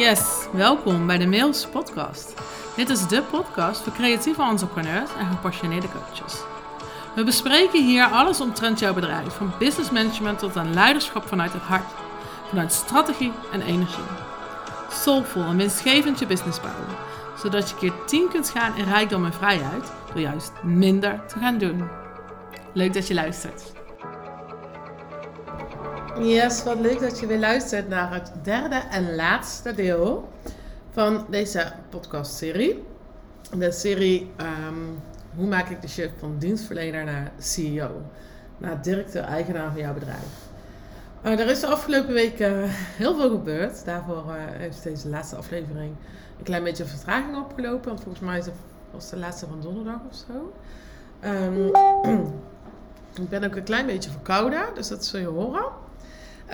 Yes, welkom bij de Mails Podcast. Dit is de podcast voor creatieve entrepreneurs en gepassioneerde coaches. We bespreken hier alles omtrent jouw bedrijf, van business management tot aan leiderschap vanuit het hart, vanuit strategie en energie. Soulful en winstgevend je business bouwen, zodat je keer 10 kunt gaan in rijkdom en vrijheid door juist minder te gaan doen. Leuk dat je luistert. Yes, wat leuk dat je weer luistert naar het derde en laatste deel van deze podcastserie. De serie ehm, Hoe maak ik de shift van dienstverlener naar CEO? Naar directeur-eigenaar van jouw bedrijf. Uh, er is de afgelopen weken heel veel gebeurd. Daarvoor uh, heeft deze laatste aflevering een klein beetje vertraging opgelopen. Want volgens mij is het, was de laatste van donderdag of zo. Um, ik ben ook een klein beetje verkouden, dus dat zul je horen.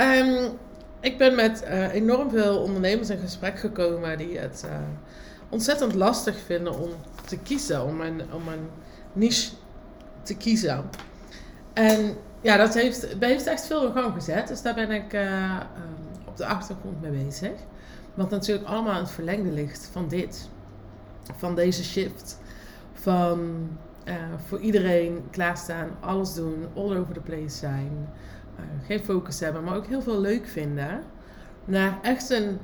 Um, ik ben met uh, enorm veel ondernemers in gesprek gekomen die het uh, ontzettend lastig vinden om te kiezen, om een, om een niche te kiezen. En ja, dat heeft, heeft echt veel gang gezet. Dus daar ben ik um, op de achtergrond mee bezig. Wat natuurlijk allemaal in het verlengde ligt van dit. Van deze shift. Van voor iedereen klaarstaan, alles doen, all over the place zijn. Eh, geen focus hebben, maar ook heel veel leuk vinden, naar echt een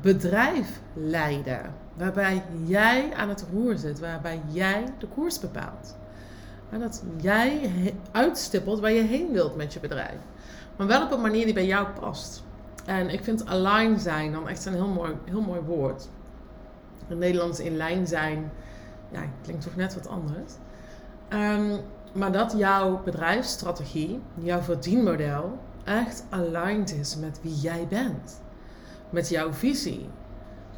bedrijf leiden. Waarbij jij aan het roer zit, waarbij jij de koers bepaalt. En dat jij uitstippelt waar je heen wilt met je bedrijf. Maar wel op een manier die bij jou past. En ik vind align zijn dan echt een heel mooi, heel mooi woord. In Nederlands in lijn zijn, ja, klinkt toch net wat anders. Um, maar dat jouw bedrijfsstrategie, jouw verdienmodel, echt aligned is met wie jij bent. Met jouw visie.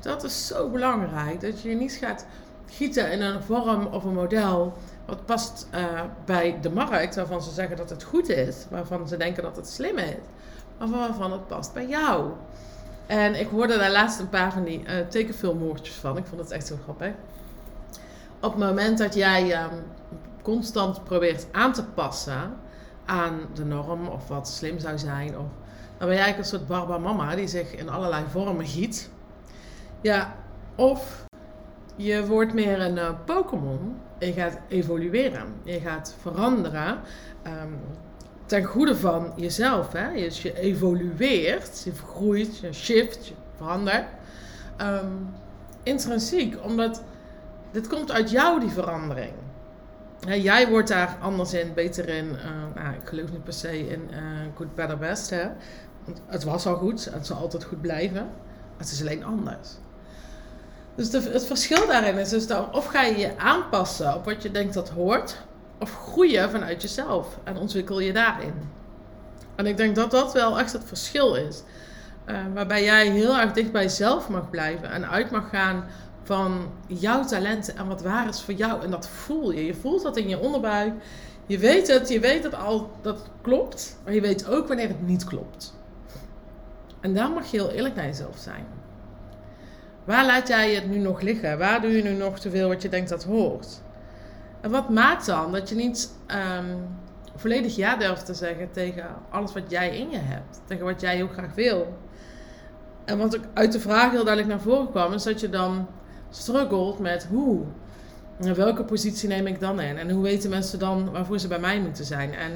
Dat is zo belangrijk. Dat je niet gaat gieten in een vorm of een model wat past uh, bij de markt, waarvan ze zeggen dat het goed is, waarvan ze denken dat het slim is, maar waarvan het past bij jou. En ik hoorde daar laatst een paar van die uh, tekenfilmwoordjes van. Ik vond het echt zo grappig. Op het moment dat jij um, constant probeert aan te passen aan de norm of wat slim zou zijn. Of, dan ben jij eigenlijk een soort barba mama die zich in allerlei vormen giet. Ja, of je wordt meer een uh, Pokémon. Je gaat evolueren. Je gaat veranderen. Um, ten goede van jezelf. Hè? Je, evolueert, je vergroeit, je shift, je verandert. Um, intrinsiek, omdat dit komt uit jou, die verandering jij wordt daar anders in, beter in. Uh, nou, ik geloof niet per se in uh, good, better, best. Hè? Het was al goed, het zal altijd goed blijven. Het is alleen anders. Dus het verschil daarin is dus dat of ga je je aanpassen op wat je denkt dat hoort, of groeien vanuit jezelf en ontwikkel je daarin. En ik denk dat dat wel echt het verschil is. Uh, waarbij jij heel erg dicht bij jezelf mag blijven en uit mag gaan van jouw talenten en wat waar is voor jou. En dat voel je. Je voelt dat in je onderbuik. Je weet het, je weet het al dat klopt, maar je weet ook wanneer het niet klopt. En daar mag je heel eerlijk naar jezelf zijn. Waar laat jij het nu nog liggen? Waar doe je nu nog te veel wat je denkt dat hoort? En wat maakt dan dat je niet um, volledig ja durft te zeggen tegen alles wat jij in je hebt? Tegen wat jij heel graag wil? En wat ook uit de vraag heel duidelijk naar voren kwam, is dat je dan struggelt met hoe. Welke positie neem ik dan in? En hoe weten mensen dan waarvoor ze bij mij moeten zijn? En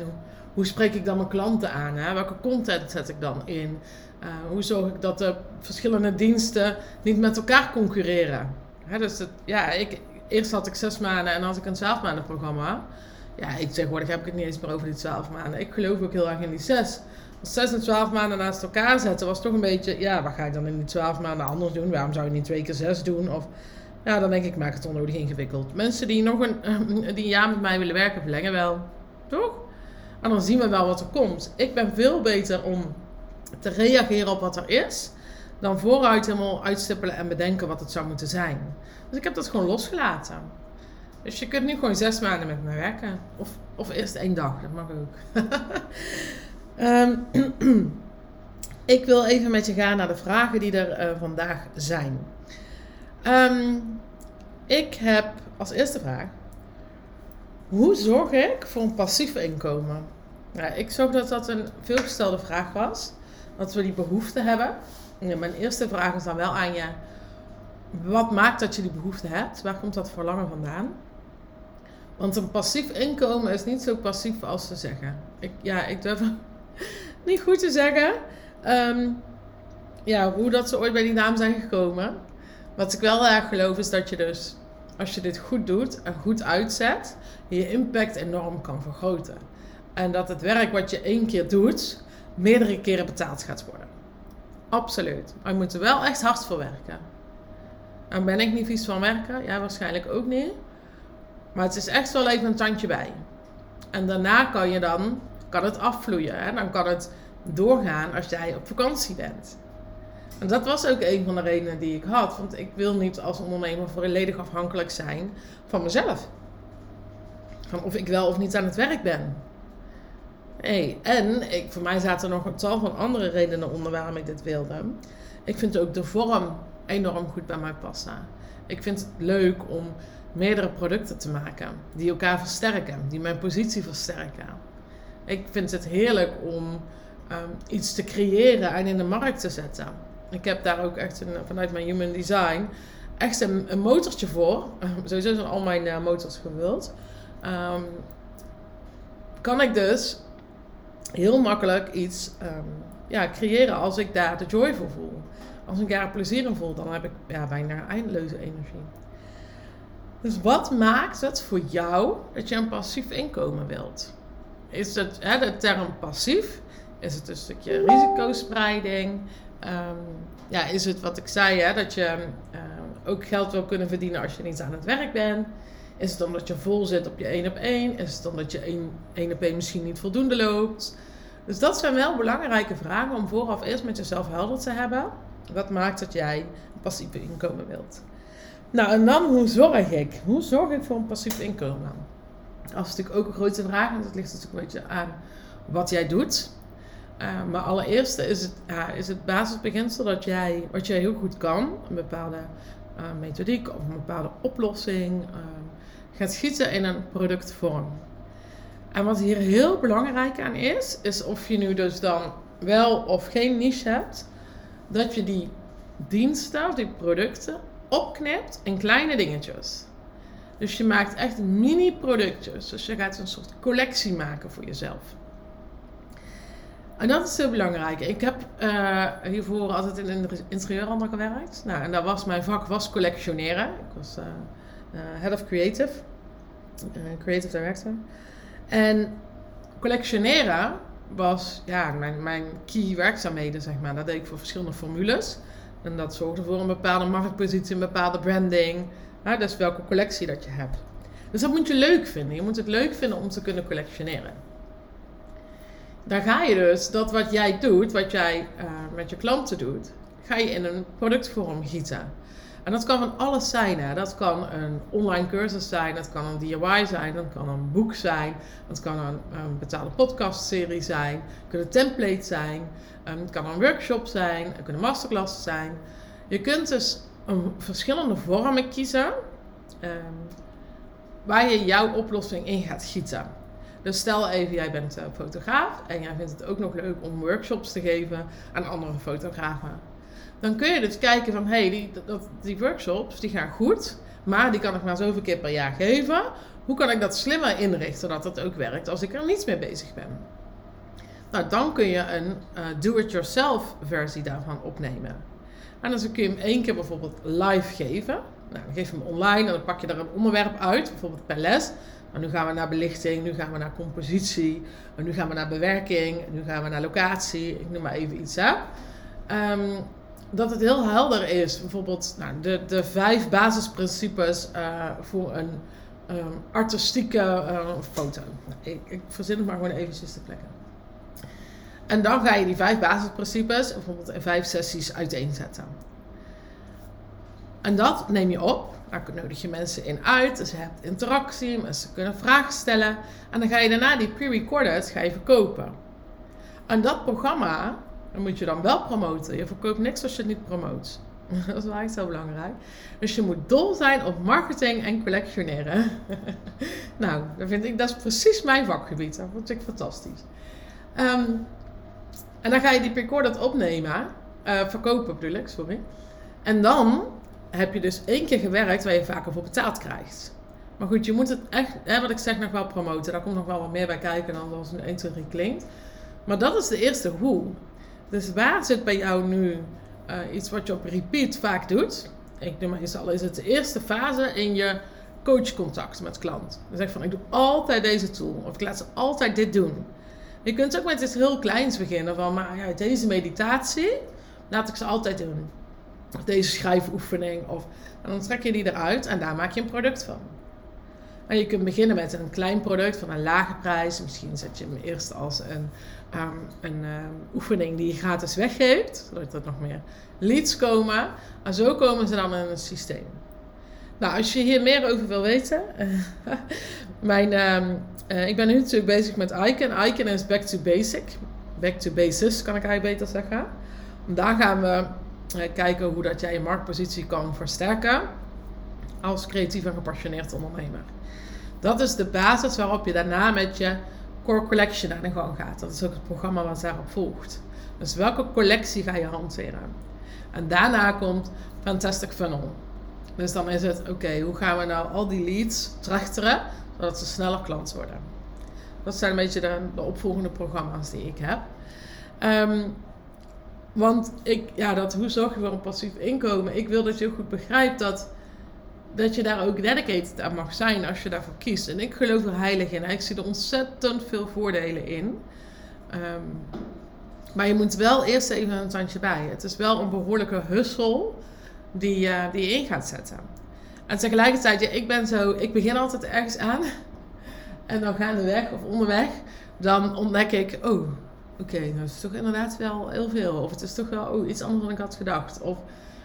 hoe spreek ik dan mijn klanten aan? Hè? Welke content zet ik dan in? Uh, hoe zorg ik dat de verschillende diensten niet met elkaar concurreren? Hè, dus ja, ik, eerst had ik zes maanden en had ik een twaalf maanden programma. Ja, ik, tegenwoordig heb ik het niet eens meer over die twaalf maanden. Ik geloof ook heel erg in die zes. Als zes en twaalf maanden naast elkaar zetten was toch een beetje... Ja, wat ga ik dan in die twaalf maanden anders doen? Waarom zou je niet twee keer zes doen? Of ja, dan denk ik, maak het onnodig ingewikkeld. Mensen die nog een, die een jaar met mij willen werken, verlengen wel. Toch? En dan zien we wel wat er komt. Ik ben veel beter om te reageren op wat er is. Dan vooruit helemaal uitstippelen en bedenken wat het zou moeten zijn. Dus ik heb dat gewoon losgelaten. Dus je kunt nu gewoon zes maanden met me werken. Of, of eerst één dag, dat mag ook. um, ik wil even met je gaan naar de vragen die er uh, vandaag zijn. Um, ik heb als eerste vraag: hoe zorg ik voor een passief inkomen? Ja, ik zag dat dat een veelgestelde vraag was. Dat we die behoefte hebben. Mijn eerste vraag is dan wel aan je. Wat maakt dat je die behoefte hebt? Waar komt dat verlangen vandaan? Want een passief inkomen is niet zo passief als ze zeggen. Ik, ja, ik durf niet goed te zeggen. Ehm, ja, hoe dat ze ooit bij die naam zijn gekomen. Wat ik wel erg geloof is dat je dus, als je dit goed doet en goed uitzet, je impact enorm kan vergroten. En dat het werk wat je één keer doet, meerdere keren betaald gaat worden. Absoluut. Maar je moet er wel echt hard voor werken. En ben ik niet vies van werken? Ja, waarschijnlijk ook niet. Maar het is echt wel even een tandje bij. En daarna kan je dan, kan het afvloeien. Hè? Dan kan het doorgaan als jij op vakantie bent. En dat was ook een van de redenen die ik had. Want ik wil niet als ondernemer volledig afhankelijk zijn van mezelf. Van of ik wel of niet aan het werk ben. En ik, voor mij zaten er nog een tal van andere redenen onder waarom ik dit wilde. Ik vind ook de vorm enorm goed bij mij passen. Ik vind het leuk om meerdere producten te maken die elkaar versterken, die mijn positie versterken. Ik vind het heerlijk om um, iets te creëren en in de markt te zetten. Ik heb daar ook echt vanuit mijn human design echt een, motortje voor. sowieso zijn al mijn uh, motors gewild. Um, kan ik dus heel makkelijk iets ja, creëren als ik daar de joy voor voel. Als ik daar plezier in voel, dan heb ik ja, bijna eindeloze energie. Dus wat maakt het voor jou dat je een passief inkomen wilt? Is het hè, de term passief? Is het een stukje risicospreiding? Um, ja, is het wat ik zei, hè, dat je uh, ook geld wil kunnen verdienen als je niet aan het werk bent? Is het omdat je vol zit op je één op één? Is het omdat je één op één misschien niet voldoende loopt? Dus dat zijn wel belangrijke vragen om vooraf eerst met jezelf helder te hebben. Wat maakt dat jij een passief inkomen wilt? Nou, en dan hoe zorg ik? Hoe zorg ik voor een passief inkomen? Dat is natuurlijk ook een grote vraag, en dat ligt natuurlijk een beetje aan wat jij doet. Uh, maar allereerst is het, is het basisbeginsel dat jij, wat jij heel goed kan, een bepaalde uh, methodiek of een bepaalde oplossing, gaat schieten in een productvorm. En wat hier heel belangrijk aan is, is of je nu dus dan wel of geen niche hebt, dat je die diensten, die producten, opknipt in kleine dingetjes. Dus je maakt echt mini-productjes. Dus je gaat een soort collectie maken voor jezelf. En dat is heel belangrijk. Ik heb uh, hiervoor altijd in een interieurhandel gewerkt. Nou, en daar was mijn vak was collectioneren. Ik was uh, uh, head of creative, creative director. En collectioneren was ja, mijn, mijn key werkzaamheden, zeg maar. Dat deed ik voor verschillende formules. En dat zorgde voor een bepaalde marktpositie, een bepaalde branding. Hè, dus welke collectie dat je hebt. Dus dat moet je leuk vinden. Je moet het leuk vinden om te kunnen collectioneren. Dan ga je dus dat wat jij doet, wat jij uh, met je klanten doet, ga je in een productvorm gieten. En dat kan van alles zijn. Hè. Dat kan een online cursus zijn, dat kan een DIY zijn, dat kan een boek zijn, dat kan een, een betaalde podcastserie zijn, het kunnen templates zijn, um, het kan een workshop zijn, het kunnen masterclasses zijn. Je kunt dus een, verschillende vormen kiezen um, waar je jouw oplossing in gaat gieten. Dus stel even, jij bent uh, fotograaf en jij vindt het ook nog leuk om workshops te geven aan andere fotografen dan kun je dus kijken van, hey, die, dat, die workshops die gaan goed, maar die kan ik maar zoveel keer per jaar geven. Hoe kan ik dat slimmer inrichten, zodat dat ook werkt als ik er niets mee bezig ben? Nou, dan kun je een uh, do-it-yourself versie daarvan opnemen. En dan kun je hem één keer bijvoorbeeld live geven. Nou, dan geef je hem online en dan pak je er een onderwerp uit, bijvoorbeeld per les. Nou, nu gaan we naar belichting, nu gaan we naar compositie, nu gaan we naar bewerking, nu gaan we naar locatie. Ik noem maar even iets, hè. Um, dat het heel helder is. Bijvoorbeeld nou, de, de vijf basisprincipes uh, voor een um, artistieke uh, foto. Nou, ik, ik verzin het maar gewoon eventjes te plekken. En dan ga je die vijf basisprincipes bijvoorbeeld in vijf sessies uiteenzetten. En dat neem je op. Daar nodig je mensen in uit. Dus je hebt interactie, mensen kunnen vragen stellen. En dan ga je daarna die pre-recorded verkopen. En dat programma dan moet je dan wel promoten. Je verkoopt niks als je het niet promoot. Dat is wel echt zo belangrijk. Dus je moet dol zijn op marketing en collectioneren. nou, dat vind ik, dat is precies mijn vakgebied. Dat vind ik fantastisch. Um, en dan ga je die recorder opnemen. Uh, verkopen bedoel ik, sorry. En dan heb je dus één keer gewerkt waar je vaker voor betaald krijgt. Maar goed, je moet het echt, hè, wat ik zeg, nog wel promoten. Daar komt nog wel wat meer bij kijken dan als een 1, 2, 3 klinkt. Maar dat is de eerste hoe. Dus waar zit bij jou nu uh, iets wat je op repeat vaak doet? Ik eens al, is het de eerste fase in je coachcontact met klant. Dan zeg van, ik doe altijd deze tool. Of ik laat ze altijd dit doen. Je kunt ook met iets heel kleins beginnen. Van, maar ja, deze meditatie laat ik ze altijd doen. Of deze schrijfoefening. Of, en dan trek je die eruit en daar maak je een product van. Je kunt beginnen met een klein product van een lage prijs. Misschien zet je hem eerst als een, um, een um, oefening die je gratis weggeeft. Zodat er nog meer leads komen. En zo komen ze dan in het systeem. Nou, als je hier meer over wil weten. mijn, um, uh, ik ben nu natuurlijk bezig met Icon. Icon is back to basic. Back to basis kan ik eigenlijk beter zeggen. Daar gaan we uh, kijken hoe dat jij je marktpositie kan versterken. Als creatief en gepassioneerd ondernemer. Dat is de basis waarop je daarna met je core collection aan de gang gaat. Dat is ook het programma wat daarop volgt. Dus welke collectie ga je hanteren? En daarna komt Fantastic Funnel. Dus dan is het, oké, hoe gaan we nou al die leads trechteren, zodat ze sneller klant worden? Dat zijn een beetje de, de opvolgende programma's die ik heb. Um, want ik, ja, dat, hoe zorg je voor een passief inkomen? Ik wil dat je goed begrijpt dat dat je daar ook dedicated aan mag zijn als je daarvoor kiest. En ik geloof er heilig in. Ik zie er ontzettend veel voordelen in. Um, maar je moet wel eerst even een tandje bij. Het is wel een behoorlijke hussel die, uh, die je in gaat zetten. En tegelijkertijd, ja, ik ben zo, ik begin altijd ergens aan. En dan gaandeweg of onderweg, dan ontdek ik, oh, oké, nou is het toch inderdaad wel heel veel. Of het is toch wel oh, iets anders dan ik had gedacht. Of,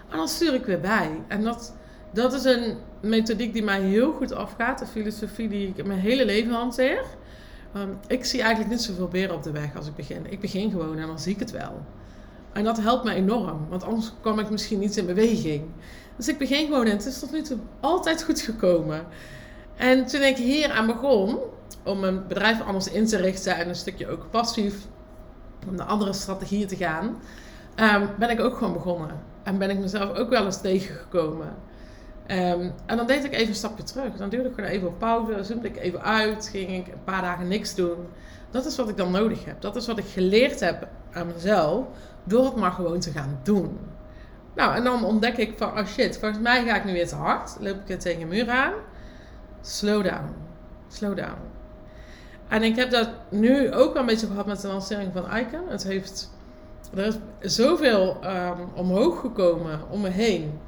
en dan stuur ik weer bij. En dat, dat is een methodiek die mij heel goed afgaat. Een filosofie die ik mijn hele leven hanteer. Um, ik zie eigenlijk niet zoveel beren op de weg als ik begin. Ik begin gewoon en dan zie ik het wel. En dat helpt me enorm, want anders kwam ik misschien niet in beweging. Dus ik begin gewoon en het is tot nu toe altijd goed gekomen. En toen ik hier aan begon, om mijn bedrijf anders in te richten en een stukje ook passief, om naar andere strategieën te gaan, um, ben ik ook gewoon begonnen. En ben ik mezelf ook wel eens tegengekomen. Um, en dan deed ik even een stapje terug. Dan duwde ik gewoon even op pauze, zoomde ik even uit, ging ik een paar dagen niks doen. Dat is wat ik dan nodig heb. Dat is wat ik geleerd heb aan mezelf door het maar gewoon te gaan doen. Nou, en dan ontdek ik van, oh shit, volgens mij ga ik nu weer te hard. Loop ik tegen een muur aan. Slow down. Slow down. En ik heb dat nu ook wel een beetje gehad met de lancering van Icon. Het heeft, er is zoveel um, omhoog gekomen om me heen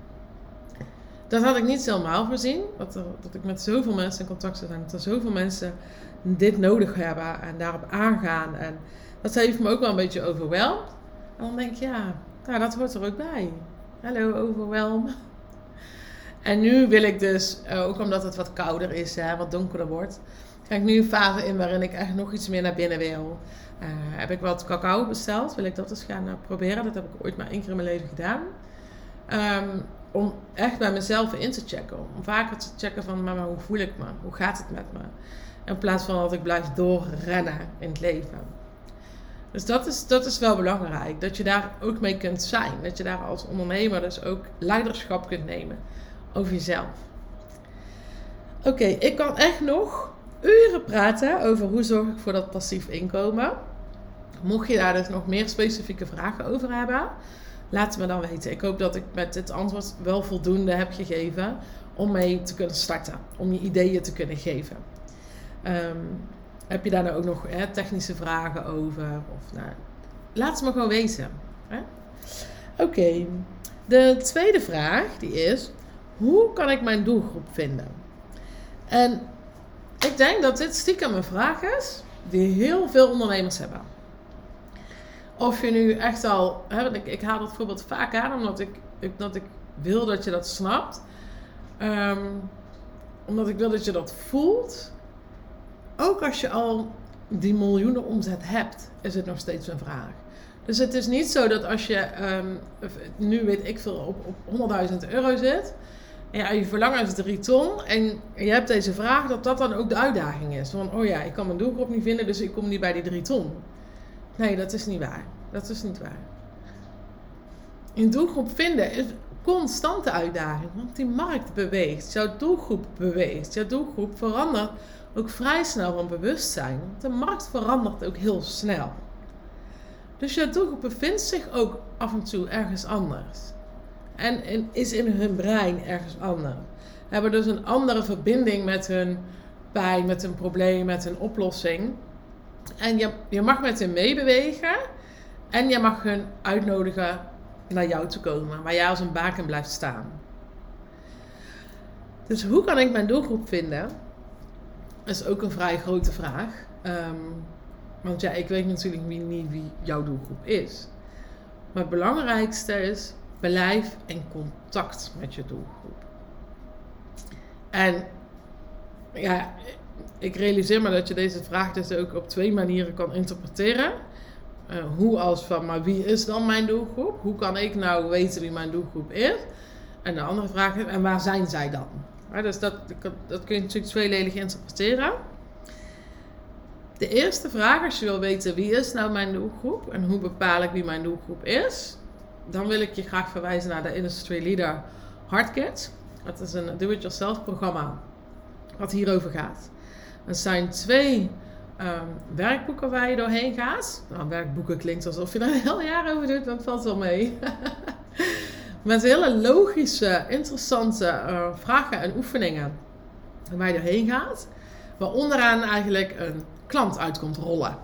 dat had ik niet helemaal voorzien. Dat, dat ik met zoveel mensen in contact zit en dat er zoveel mensen dit nodig hebben en daarop aangaan. En dat heeft me ook wel een beetje overweldigd. En dan denk ik, ja, nou, dat hoort er ook bij. Hallo, overwelm. En nu wil ik dus, eh, ook omdat het wat kouder is, hè, wat donkerder wordt, ga ik nu een fase in waarin ik echt nog iets meer naar binnen wil. Uh, heb ik wat cacao besteld, wil ik dat eens gaan uh, proberen. Dat heb ik ooit maar één keer in mijn leven gedaan. Um, om echt bij mezelf in te checken. Om vaker te checken van, maar, hoe voel ik me? Hoe gaat het met me? In plaats van dat ik blijf doorrennen in het leven. Dus dat is, dat is wel belangrijk. Dat je daar ook mee kunt zijn. Dat je daar als ondernemer dus ook leiderschap kunt nemen over jezelf. Oké, ik kan echt nog uren praten over hoe zorg ik voor dat passief inkomen. Mocht je daar dus nog meer specifieke vragen over hebben, Laat het me dan weten. Ik hoop dat ik met dit antwoord wel voldoende heb gegeven om mee te kunnen starten. Om je ideeën te kunnen geven. Um, heb je daar nou ook nog technische vragen over? Of, nou, laat het me gewoon weten. Oké. De tweede vraag die is: hoe kan ik mijn doelgroep vinden? En ik denk dat dit stiekem een vraag is die heel veel ondernemers hebben. Of je nu echt al, hè, ik, ik haal dat voorbeeld vaak aan omdat ik, ik, dat ik wil dat je dat snapt. Um, omdat ik wil dat je dat voelt. Ook als je al die miljoenen omzet hebt, is het nog steeds een vraag. Dus het is niet zo dat als je um, nu weet ik veel op, op 100.000 euro zit. En ja, je verlangen is 3 ton. En je hebt deze vraag, dat dat dan ook de uitdaging is. Van, oh ja, ik kan mijn doelgroep niet vinden, dus ik kom niet bij die 3 ton. Nee, dat is niet waar. Dat is niet waar. een doelgroep vinden is constante uitdaging, want die markt beweegt, jouw doelgroep beweegt, jouw doelgroep verandert ook vrij snel van bewustzijn. Want de markt verandert ook heel snel. Dus jouw doelgroep bevindt zich ook af en toe ergens anders. En, is in hun brein ergens anders. Hebben dus een andere verbinding met hun pijn, met hun probleem, met hun oplossing. En je, je mag met hen meebewegen. En je mag hun uitnodigen naar jou te komen, waar jij als een baken blijft staan. Dus hoe kan ik mijn doelgroep vinden? is ook een vrij grote vraag. Ehm, want ja, ik weet natuurlijk niet wie jouw doelgroep is. Maar het belangrijkste is, blijf in contact met je doelgroep. En ja, ik realiseer me dat je deze vraag dus ook op twee manieren kan interpreteren. Uh, hoe als van, maar wie is dan mijn doelgroep? Hoe kan ik nou weten wie mijn doelgroep is? En de andere vraag is, en waar zijn zij dan? dus dat, dat kun je natuurlijk tweeledig interpreteren. De eerste vraag, als je wil weten wie is nou mijn doelgroep en hoe bepaal ik wie mijn doelgroep is, dan wil ik je graag verwijzen naar de Industry Leader Hardkit. Dat is een do-it-yourself programma wat hierover gaat. Er zijn twee um, werkboeken waar je doorheen gaat. Nou, werkboeken klinkt alsof je er een heel jaar over doet, dat valt wel mee. Met hele logische, interessante uh, vragen en oefeningen waar je doorheen gaat. Waar onderaan eigenlijk een klant uit komt rollen.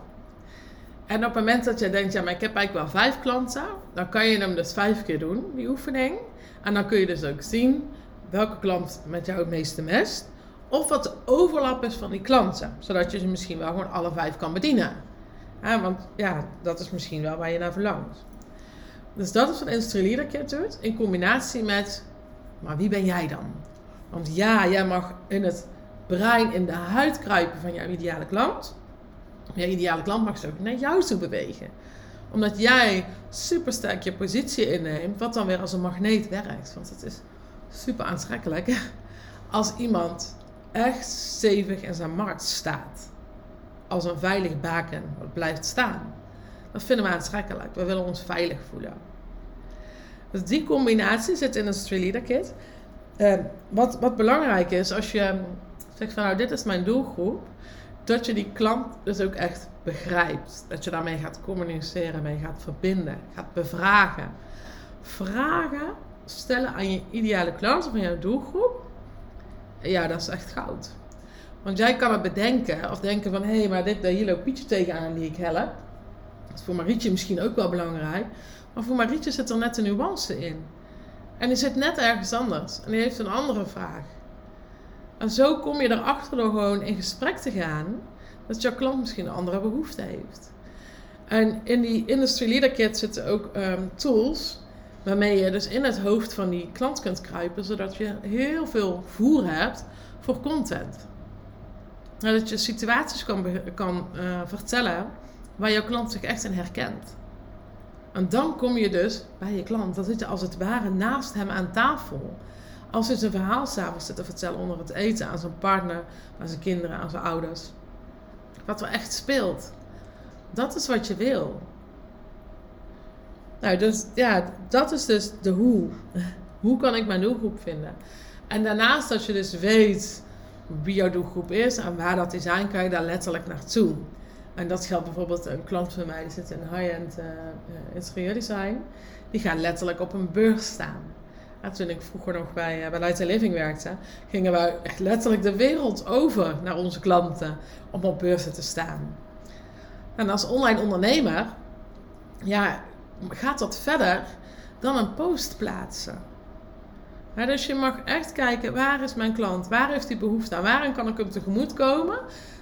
En op het moment dat je denkt, ja, maar ik heb eigenlijk wel vijf klanten, dan kan je hem dus vijf keer doen, die oefening. En dan kun je dus ook zien welke klant met jou het meeste mest. Of wat de overlap is van die klanten. Zodat je ze misschien wel gewoon alle vijf kan bedienen. want ja, dat is misschien wel waar je naar verlangt. Dus dat is wat Industry Leader Kit doet. In combinatie met, maar wie ben jij dan? Want ja, jij mag in het brein, in de huid kruipen van jouw ideale klant. Jouw ideale klant mag ook naar jou toe bewegen. Omdat jij super sterk je positie inneemt, wat dan weer als een magneet werkt. Want het is super aantrekkelijk als iemand echt stevig in zijn markt staat. Als een veilig baken wat blijft staan. Dat vinden we aantrekkelijk. We willen ons veilig voelen. Dus die combinatie zit in een Street Kit. Wat, wat belangrijk is, als je zegt van nou dit is mijn doelgroep, dat je die klant dus ook echt begrijpt. Dat je daarmee gaat communiceren, mee gaat verbinden, gaat bevragen. Vragen stellen aan je ideale klant of aan jouw doelgroep, ja, dat is echt goud. Want jij kan het bedenken of denken van hé, hey, maar dit, hier loopt Pietje tegenaan die ik help. Dat is voor Marietje misschien ook wel belangrijk. Maar voor Marietje zit er net een nuance in. En die zit net ergens anders. En die heeft een andere vraag. En zo kom je erachter door gewoon in gesprek te gaan. Dat jouw klant misschien een andere behoefte heeft. En in die Industry Leader Kit zitten ook ehm, tools. Waarmee je dus in het hoofd van die klant kunt kruipen. Zodat je heel veel voer hebt voor content. dat je situaties kan, kan uh, vertellen waar jouw klant zich echt in herkent. En dan kom je dus bij je klant. Dan zit je als het ware naast hem aan tafel. Als hij zijn verhaal s'avonds zit te vertellen onder het eten aan zijn partner, aan zijn kinderen, aan zijn ouders. Wat er echt speelt. Dat is wat je wil. Nou, dus ja, dat is dus de hoe. Hoe kan ik mijn doelgroep vinden? En daarnaast dat je dus weet wie jouw doelgroep is en waar dat design kan je daar letterlijk naartoe. En dat geldt bijvoorbeeld een klant van mij, die zit in high-end uh, interieurdesign. Die gaat letterlijk op een beurs staan. toen ik vroeger nog bij, uh, bij Living werkte, gingen we echt letterlijk de wereld over naar onze klanten om op beurzen te staan. En als online ondernemer, ja, gaat dat verder dan een post plaatsen. dus je mag echt kijken, waar is mijn klant? Waar heeft hij behoefte aan? Waarin kan ik hem tegemoet komen?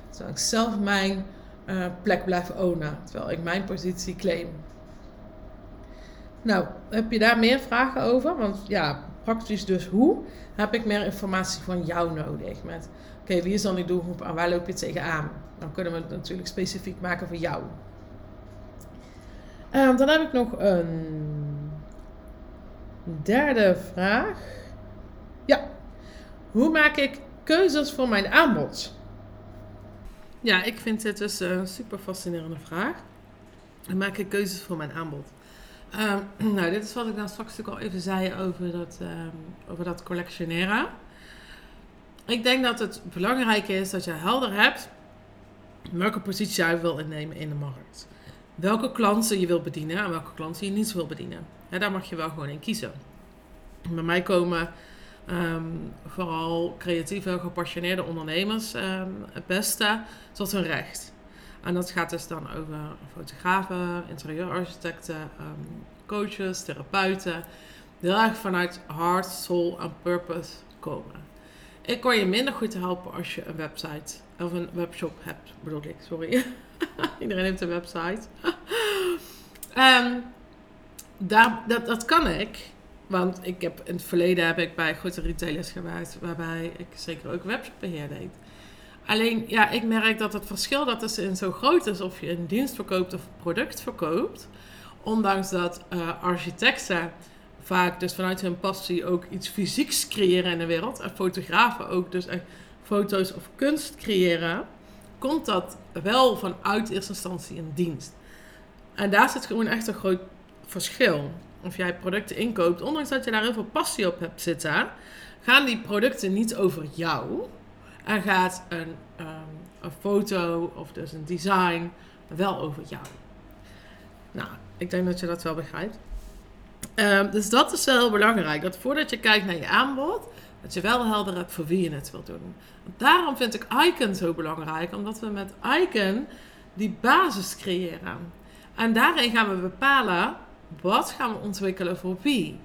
Zodat ik zelf mijn uh, plek blijven ownen. Terwijl ik mijn positie claim. Nou, heb je daar meer vragen over? Want ja, praktisch dus hoe? Heb ik meer informatie van jou nodig? Met, oké, wie is dan die doelgroep en waar loop je tegenaan? Dan kunnen we het natuurlijk specifiek maken voor jou. Uh, dan heb ik nog een derde vraag. Ja, hoe maak ik keuzes voor mijn aanbod? Ja, ik vind dit dus een super fascinerende vraag. En maak ik keuzes voor mijn aanbod. Ehm, nou, dit is wat ik dan straks natuurlijk al even zei over dat, um, over dat collectioneren. Ik denk dat het belangrijk is dat je helder hebt welke positie jij wil innemen in de markt. Welke klanten je wil bedienen en welke klanten je niet wil bedienen. Ja, daar mag je wel gewoon in kiezen. Bij mij komen ehm, vooral creatieve, gepassioneerde ondernemers het beste tot hun recht. En dat gaat dus dan over fotografen, interieurarchitecten, um, coaches, therapeuten. Heel erg vanuit heart, soul en purpose komen. Ik kan je minder goed helpen als je een website of een webshop hebt, bedoel ik, sorry. Iedereen heeft een website. um, daar, dat, dat kan ik. Want ik heb in het verleden heb ik bij grote retailers gewerkt, waarbij ik zeker ook webshopbeheer deed. Alleen, ja, ik merk dat het verschil dat tussen zo groot is of je een dienst verkoopt of een product verkoopt. Ondanks dat uh, architecten vaak dus vanuit hun passie ook iets fysieks creëren in de wereld. En fotografen ook dus echt foto's of kunst creëren. Komt dat wel vanuit eerste instantie een dienst. En daar zit gewoon echt een groot verschil. Of jij producten inkoopt, ondanks dat je daar heel veel passie op hebt zitten, gaan die producten niet over jou en gaat een, um, een foto of dus een design wel over jou. Nou, ik denk dat je dat wel begrijpt. Um, dus dat is wel heel belangrijk. Dat voordat je kijkt naar je aanbod, dat je wel helder hebt voor wie je het wilt doen. Daarom vind ik Icon zo belangrijk, omdat we met Icon die basis creëren. En daarin gaan we bepalen wat gaan we ontwikkelen voor wie.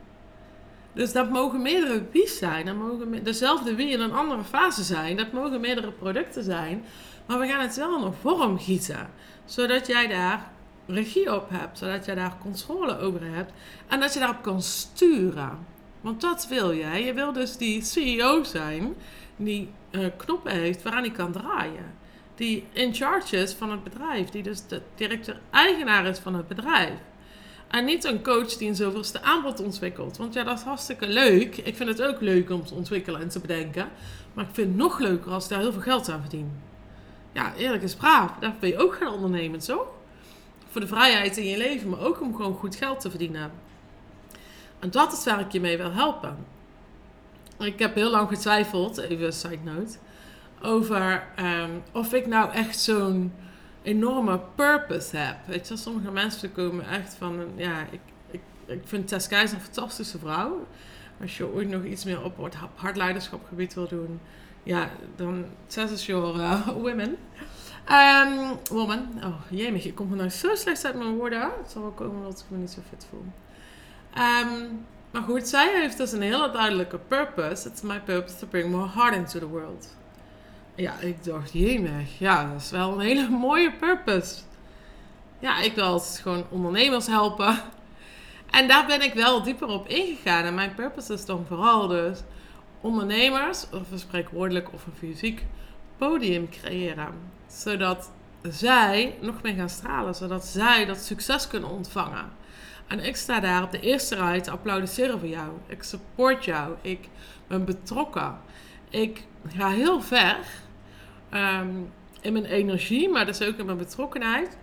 Dus dat mogen meerdere wie's zijn. Dat mogen dezelfde wie in een andere fase zijn. Dat mogen meerdere producten zijn. Maar we gaan het wel een vorm gieten. Zodat jij daar regie op hebt. Zodat jij daar controle over hebt. En dat je daarop kan sturen. Want dat wil jij. Je wil dus die CEO zijn. Die uh, knoppen heeft waaraan hij kan draaien. Die in charge is van het bedrijf. Die dus de directeur-eigenaar is van het bedrijf. En niet een coach die een zoveelste aanbod ontwikkelt. Want ja, dat is hartstikke leuk. Ik vind het ook leuk om te ontwikkelen en te bedenken. Maar ik vind het nog leuker als ik daar heel veel geld aan verdien. Ja, eerlijk is braaf. Daar ben je ook gaan ondernemen, zo? Voor de vrijheid in je leven, maar ook om gewoon goed geld te verdienen. En dat is waar ik je mee wil helpen. Ik heb heel lang getwijfeld, even side note, over um, of ik nou echt zo'n enorme purpose heb. Weet je, sommige mensen komen echt van, ja, ik, ik, ik vind Tess Keizer een fantastische vrouw. Als je ooit nog iets meer op hardleiderschapgebied wil doen, ja, dan Tess is your uh, women. Um, woman. Oh, jemig, ik kom nou zo slecht uit mijn woorden. Het zal wel komen omdat ik me niet zo fit voel. Um, maar goed, zij heeft dus een hele duidelijke purpose. It's my purpose to bring more heart into the world. Ja, ik dacht, jemig, ja, dat is wel een hele mooie purpose. Ja, ik wil altijd gewoon ondernemers helpen. En daar ben ik wel dieper op ingegaan. En mijn purpose is dan vooral dus ondernemers, of een spreekwoordelijk of een fysiek podium creëren. Zodat zij nog meer gaan stralen. Zodat zij dat succes kunnen ontvangen. En ik sta daar op de eerste rij te applaudisseren voor jou. Ik support jou. Ik ben betrokken. Ik ga heel ver ehm, in mijn energie, maar dus ook in mijn betrokkenheid.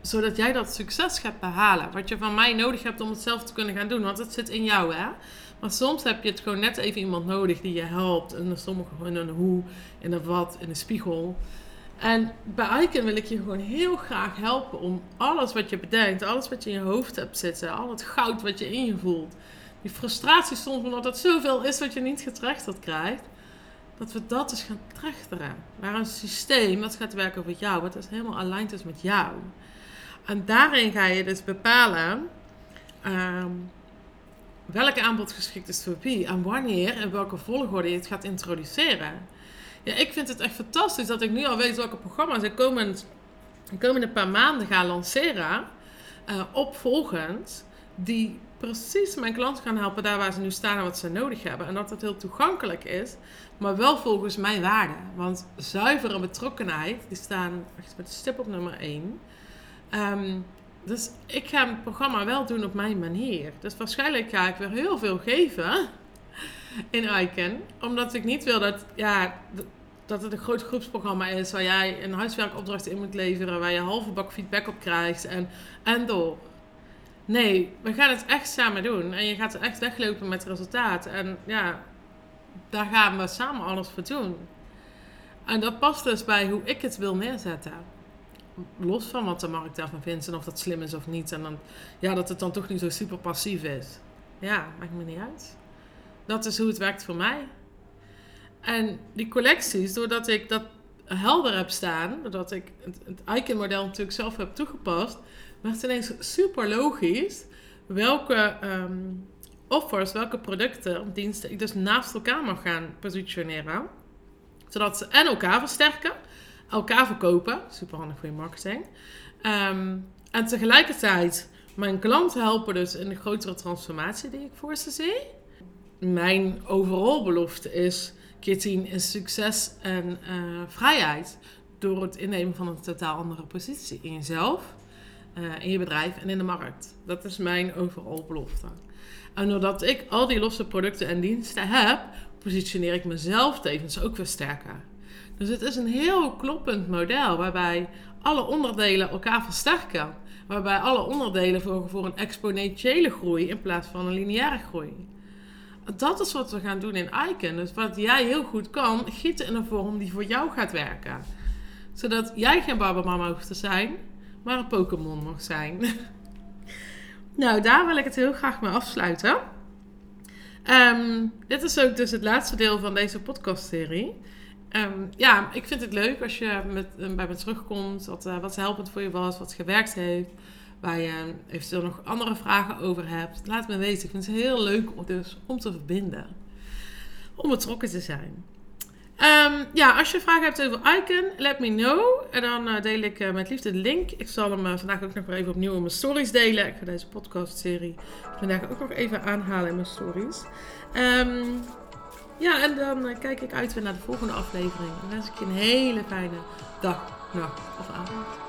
Zodat jij dat succes gaat behalen. Wat je van mij nodig hebt om het zelf te kunnen gaan doen. Want het zit in jou, hè. Maar soms heb je het gewoon net even iemand nodig die je helpt. En sommige in een hoe, in een wat, in een spiegel. En bij Icon wil ik je gewoon heel graag helpen om alles wat je bedenkt, alles wat je in je hoofd hebt zitten, al het goud wat je in je voelt, die frustratie soms omdat het zoveel is wat je niet getrechterd krijgt, dat we dat dus gaan trechteren naar een systeem dat gaat werken voor jou, wat dus helemaal aligned is met jou. En daarin ga je dus bepalen um, welke aanbod geschikt is voor wie en wanneer en welke volgorde je het gaat introduceren. Ja, ik vind het echt fantastisch dat ik nu al weet welke programma's ik komend, de komende paar maanden ga lanceren. Uh, opvolgend. Die precies mijn klanten gaan helpen daar waar ze nu staan en wat ze nodig hebben. En dat het heel toegankelijk is, maar wel volgens mijn waarden. Want zuivere betrokkenheid, die staan echt met stip op nummer 1. Um, dus ik ga het programma wel doen op mijn manier. Dus waarschijnlijk ga ik weer heel veel geven in Icon. Omdat ik niet wil dat, ja, dat het een groot groepsprogramma is waar jij een huiswerkopdracht in moet leveren, waar je halve bak feedback op krijgt en, en door. Nee, we gaan het echt samen doen. En je gaat er echt weglopen met resultaat. En ja, daar gaan we samen alles voor doen. En dat past dus bij hoe ik het wil neerzetten. Los van wat de markt daarvan vindt en of dat slim is of niet. En dan, ja, dat het dan toch niet zo super passief is. Ja, maakt me niet uit. Dat is hoe het werkt voor mij. En die collecties, doordat ik dat helder heb staan, doordat ik het, het Icon-model natuurlijk zelf heb toegepast, werd het ineens super logisch welke um, offers, welke producten, diensten ik dus naast elkaar mag gaan positioneren. Zodat ze en elkaar versterken, elkaar verkopen, super handig voor je marketing. Um, en tegelijkertijd mijn klanten helpen dus in de grotere transformatie die ik voor ze zie. Mijn overal belofte is keer 10 is succes en uh, vrijheid. Door het innemen van een totaal andere positie in jezelf, uh, in je bedrijf en in de markt. Dat is mijn overal belofte. En doordat ik al die losse producten en diensten heb, positioneer ik mezelf tevens ook weer sterker. Dus het is een heel kloppend model waarbij alle onderdelen elkaar versterken. Waarbij alle onderdelen zorgen voor een exponentiële groei in plaats van een lineaire groei. Dat is wat we gaan doen in Icon. Dus wat jij heel goed kan, gieten in een vorm die voor jou gaat werken. Zodat jij geen Barbamama hoeft te zijn, maar een Pokémon mag zijn. nou, daar wil ik het heel graag mee afsluiten. Um, dit is ook dus het laatste deel van deze podcastserie. Um, ja, ik vind het leuk als je met, bij me terugkomt, wat, uh, wat helpend voor je was, wat gewerkt heeft waar je eventueel nog andere vragen over hebt, laat me weten. Ik vind het heel leuk om, dus, om te verbinden. Om betrokken te zijn. Um, ja, als je vragen hebt over Icon, let me know. En dan uh, deel ik uh, met liefde de link. Ik zal hem uh, vandaag ook nog even opnieuw in mijn stories delen. Ik ga deze podcast-serie vandaag ook nog even aanhalen in mijn stories. Um, ja, en dan kijk ik uit weer naar de volgende aflevering. Dan wens ik je een hele fijne dag, nacht of avond.